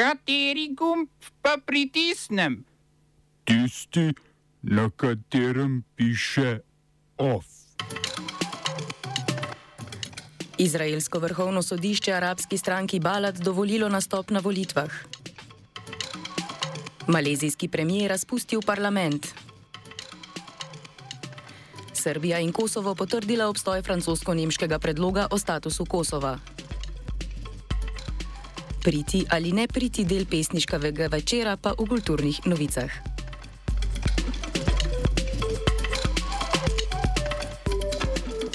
Kateri gumb pa pritisnem? Tisti, na katerem piše OF. Izraelsko vrhovno sodišče arabski stranki Balad dovolilo nastop na volitvah. Malezijski premijer razpustil parlament. Srbija in Kosovo potrdila obstoj francosko-nemškega predloga o statusu Kosova. Priti ali ne priti del pesniškega večera pa v kulturnih novicah.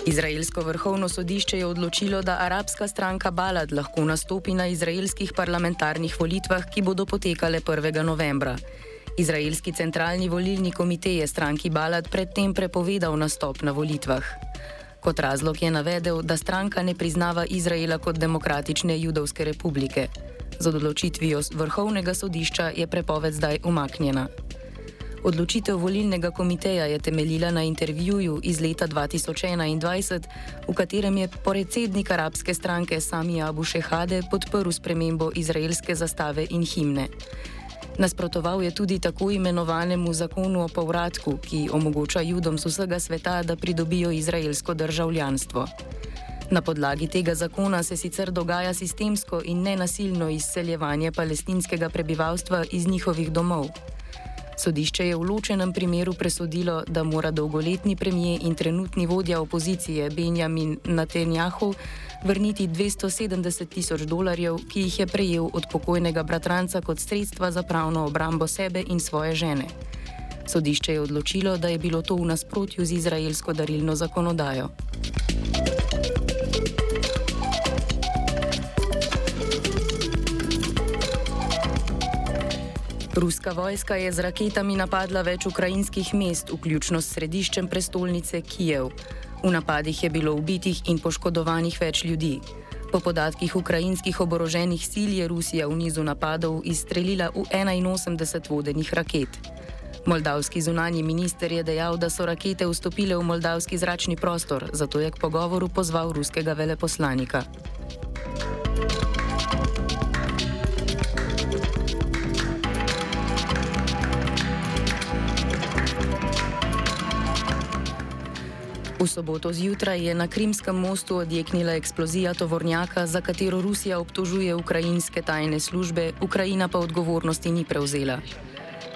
Izraelsko vrhovno sodišče je odločilo, da arabska stranka Balad lahko nastopi na izraelskih parlamentarnih volitvah, ki bodo potekale 1. novembra. Izraelski centralni volilni komitej je stranki Balad predtem prepovedal nastop na volitvah. Kot razlog je navedel, da stranka ne priznava Izraela kot demokratične judovske republike. Z odločitvijo vrhovnega sodišča je prepoved zdaj umaknjena. Odločitev volilnega komiteja je temeljila na intervjuju iz leta 2021, v katerem je predsednik arabske stranke Sami Abu Shehade podprl spremembo izraelske zastave in himne. Nasprotoval je tudi tako imenovanemu zakonu o povratku, ki omogoča judom z vsega sveta, da pridobijo izraelsko državljanstvo. Na podlagi tega zakona se sicer dogaja sistemsko in nenasilno izseljevanje palestinskega prebivalstva iz njihovih domov. Sodišče je v ločenem primeru presodilo, da mora dolgoletni premijer in trenutni vodja opozicije Benjamin Netanjahu vrniti 270 tisoč dolarjev, ki jih je prejel od pokojnega bratranca kot sredstva za pravno obrambo sebe in svoje žene. Sodišče je odločilo, da je bilo to v nasprotju z izraelsko darilno zakonodajo. Ruska vojska je z raketami napadla več ukrajinskih mest, vključno s središčem prestolnice Kijev. V napadih je bilo ubitih in poškodovanih več ljudi. Po podatkih ukrajinskih oboroženih sil je Rusija v nizu napadov izstrelila v 81 vodenih raket. Moldavski zunani minister je dejal, da so rakete vstopile v moldavski zračni prostor, zato je k pogovoru pozval ruskega veleposlanika. V soboto zjutraj je na Krimskem mostu odjeknila eksplozija tovornjaka, za katero Rusija obtožuje ukrajinske tajne službe, Ukrajina pa odgovornosti ni prevzela.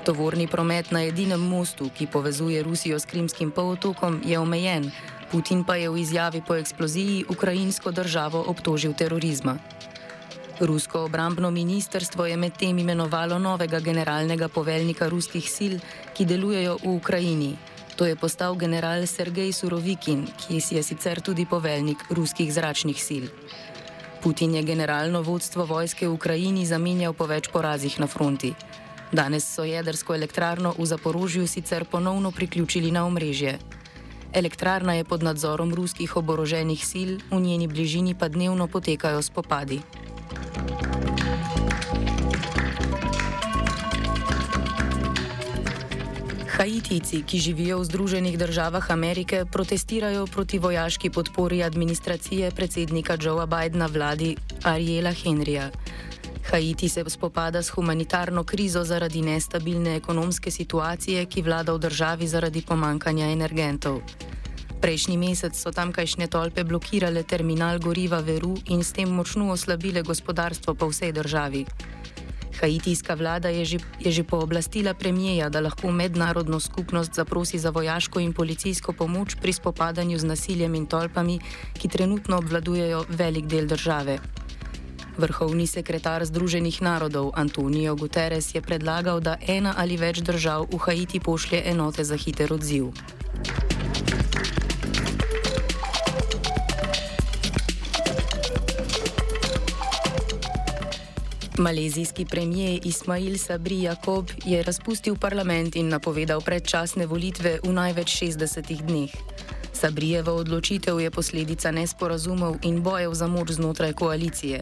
Tovorni promet na edinem mostu, ki povezuje Rusijo s Krimskim polotokom, je omejen, Putin pa je v izjavi po eksploziji ukrajinsko državo obtožil terorizma. Rusko obrambno ministrstvo je medtem imenovalo novega generalnega poveljnika ruskih sil, ki delujejo v Ukrajini, To je postal general Sergej Surovikin, ki je sicer tudi poveljnik ruskih zračnih sil. Putin je generalno vodstvo vojske v Ukrajini zamenjal po več porazih na fronti. Danes so jedrsko elektrarno v Zaporožju sicer ponovno priključili na omrežje. Elektrarna je pod nadzorom ruskih oboroženih sil, v njeni bližini pa dnevno potekajo spopadi. Haitijci, ki živijo v Združenih državah Amerike, protestirajo proti vojaški podpori administracije predsednika Joea Bidna vladi Ariela Henrija. Haiti se spopada s humanitarno krizo zaradi nestabilne ekonomske situacije, ki vlada v državi zaradi pomankanja energentov. Prejšnji mesec so tamkajšnje tolpe blokirale terminal goriva Veru in s tem močno oslabile gospodarstvo po vsej državi. Haitijska vlada je že, je že pooblastila premijeja, da lahko mednarodno skupnost zaprosi za vojaško in policijsko pomoč pri spopadanju z nasiljem in tolpami, ki trenutno obvladujejo velik del države. Vrhovni sekretar Združenih narodov Antonijo Guterres je predlagal, da ena ali več držav v Haiti pošlje enote za hiter odziv. Malezijski premijer Ismail Sabri Jakob je razpustil parlament in napovedal predčasne volitve v največ 60 dneh. Sabrijeva odločitev je posledica nesporazumov in bojev za moč znotraj koalicije.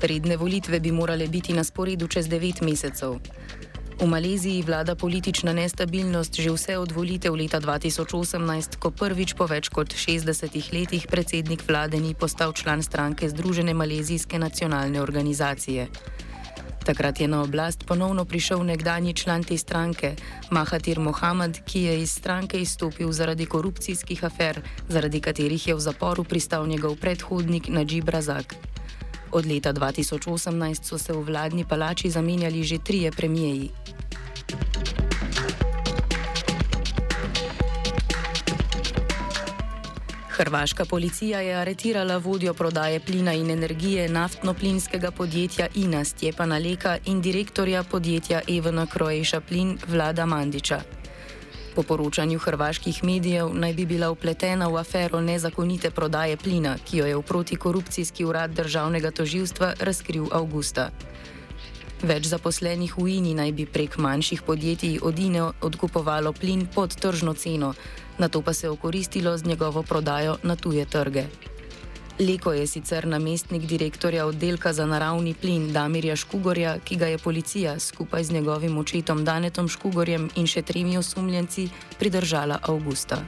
Redne volitve bi morale biti na sporedu čez 9 mesecev. V Maleziji vlada politična nestabilnost že vse od volitev leta 2018, ko prvič po več kot 60 letih predsednik vlade ni postal član stranke Združene malezijske nacionalne organizacije. Takrat je na oblast ponovno prišel nekdani član te stranke, Mahatir Mohamed, ki je iz stranke izstopil zaradi korupcijskih afer, zaradi katerih je v zaporu pristal njegov predhodnik Najib Razak. Od leta 2018 so se v vladni palači zamenjali že trije premijeji. Hrvaška policija je aretirala vodjo prodaje plina in energije naftno-plinskega podjetja INA Stjepana Leka in direktorja podjetja Evena Croatia Plin Vlada Mandiča. Po poročanju hrvaških medijev naj bi bila upletena v afero nezakonite prodaje plina, ki jo je v protikorupcijski urad državnega toživstva razkril avgusta. Več zaposlenih v INI naj bi prek manjših podjetij od INE odkupovalo plin pod tržno ceno, na to pa se okoristilo z njegovo prodajo na tuje trge. Leko je sicer namestnik direktorja oddelka za naravni plin Damirja Škugorja, ki ga je policija skupaj z njegovim očetom Danetom Škugorjem in še tremi osumljenci pridržala avgusta.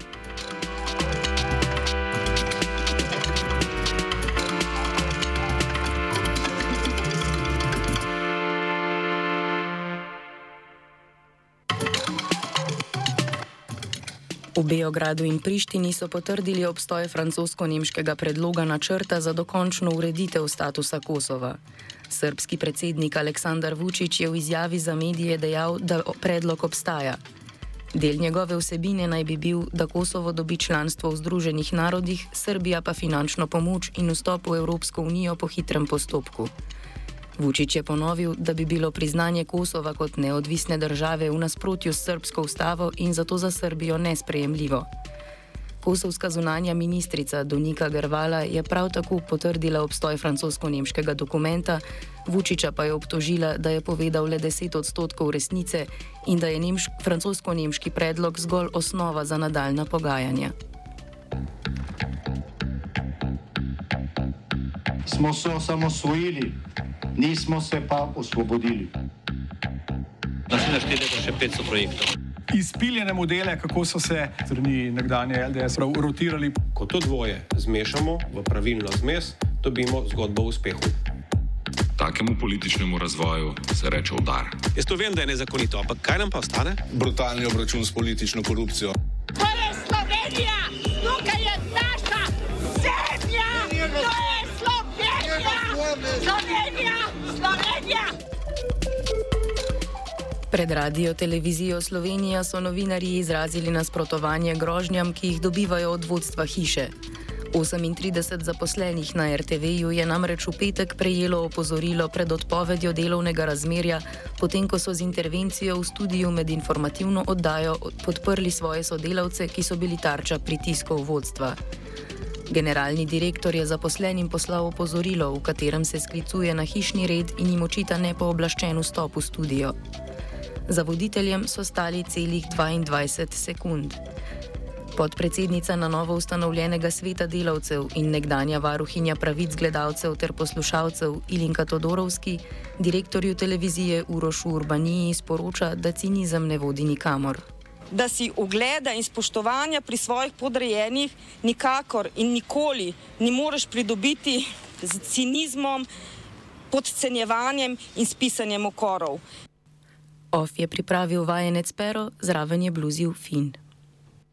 V Beogradu in Prištini so potrdili obstoj francosko-nemškega predloga načrta za dokončno ureditev statusa Kosova. Srpski predsednik Aleksandar Vučić je v izjavi za medije dejal, da predlog obstaja. Del njegove vsebine naj bi bil, da Kosovo dobi članstvo v Združenih narodih, Srbija pa finančno pomoč in vstop v Evropsko unijo po hitrem postopku. Vučić je ponovil, da bi bilo priznanje Kosova kot neodvisne države v nasprotju s srpsko ustavo in zato za Srbijo nesprejemljivo. Kosovska zunanja ministrica Donika Grvala je prav tako potrdila obstoj francosko-nemškega dokumenta, Vučiča pa je obtožila, da je povedal le 10 odstotkov resnice in da je francosko-nemški predlog zgolj osnova za nadaljna pogajanja. Smo se osamosvojili nismo se pa osvobodili. Da se naštete še 500 projektov. Izpiljene modele, kako so se strani nekdanje LDS rotirali. Ko to dvoje zmešamo v pravilno zmes, dobimo zgodbo o uspehu. Takemu političnemu razvoju se reče udar. Jaz to vem, da je nezakonito, ampak kaj nam pa ostane? Brutalni obračun s politično korupcijo. To je Slovenija, tukaj je naša zemlja, to je Slovenija, Slovenija. Pred radio televizijo Slovenija so novinarji izrazili nasprotovanje grožnjam, ki jih dobivajo od vodstva hiše. 38 zaposlenih na RTV-ju je namreč v petek prejelo opozorilo pred odpovedjo delovnega razmerja, potem ko so z intervencijo v studiu med informativno oddajo podprli svoje sodelavce, ki so bili tarča pritiskov vodstva. Generalni direktor je zaposlenim poslal opozorilo, v katerem se sklicuje na hišni red in jim očita nepooblaščen vstop v studio. Za voditeljem so stali celih 22 sekund. Podpredsednica na novo ustanovljenega sveta delavcev in nekdanja varuhinja pravic gledalcev ter poslušalcev Ilinka Todorovski, direktorju televizije Urošu Urbaniji sporoča, da cinizem ne vodi nikamor da si ugleda in spoštovanja pri svojih podrejenih nikakor in nikoli ne moreš pridobiti z cinizmom, podcenjevanjem in spisanjem okorov. Of je pripravil vajenec Pero, zraven je bluzil Fin.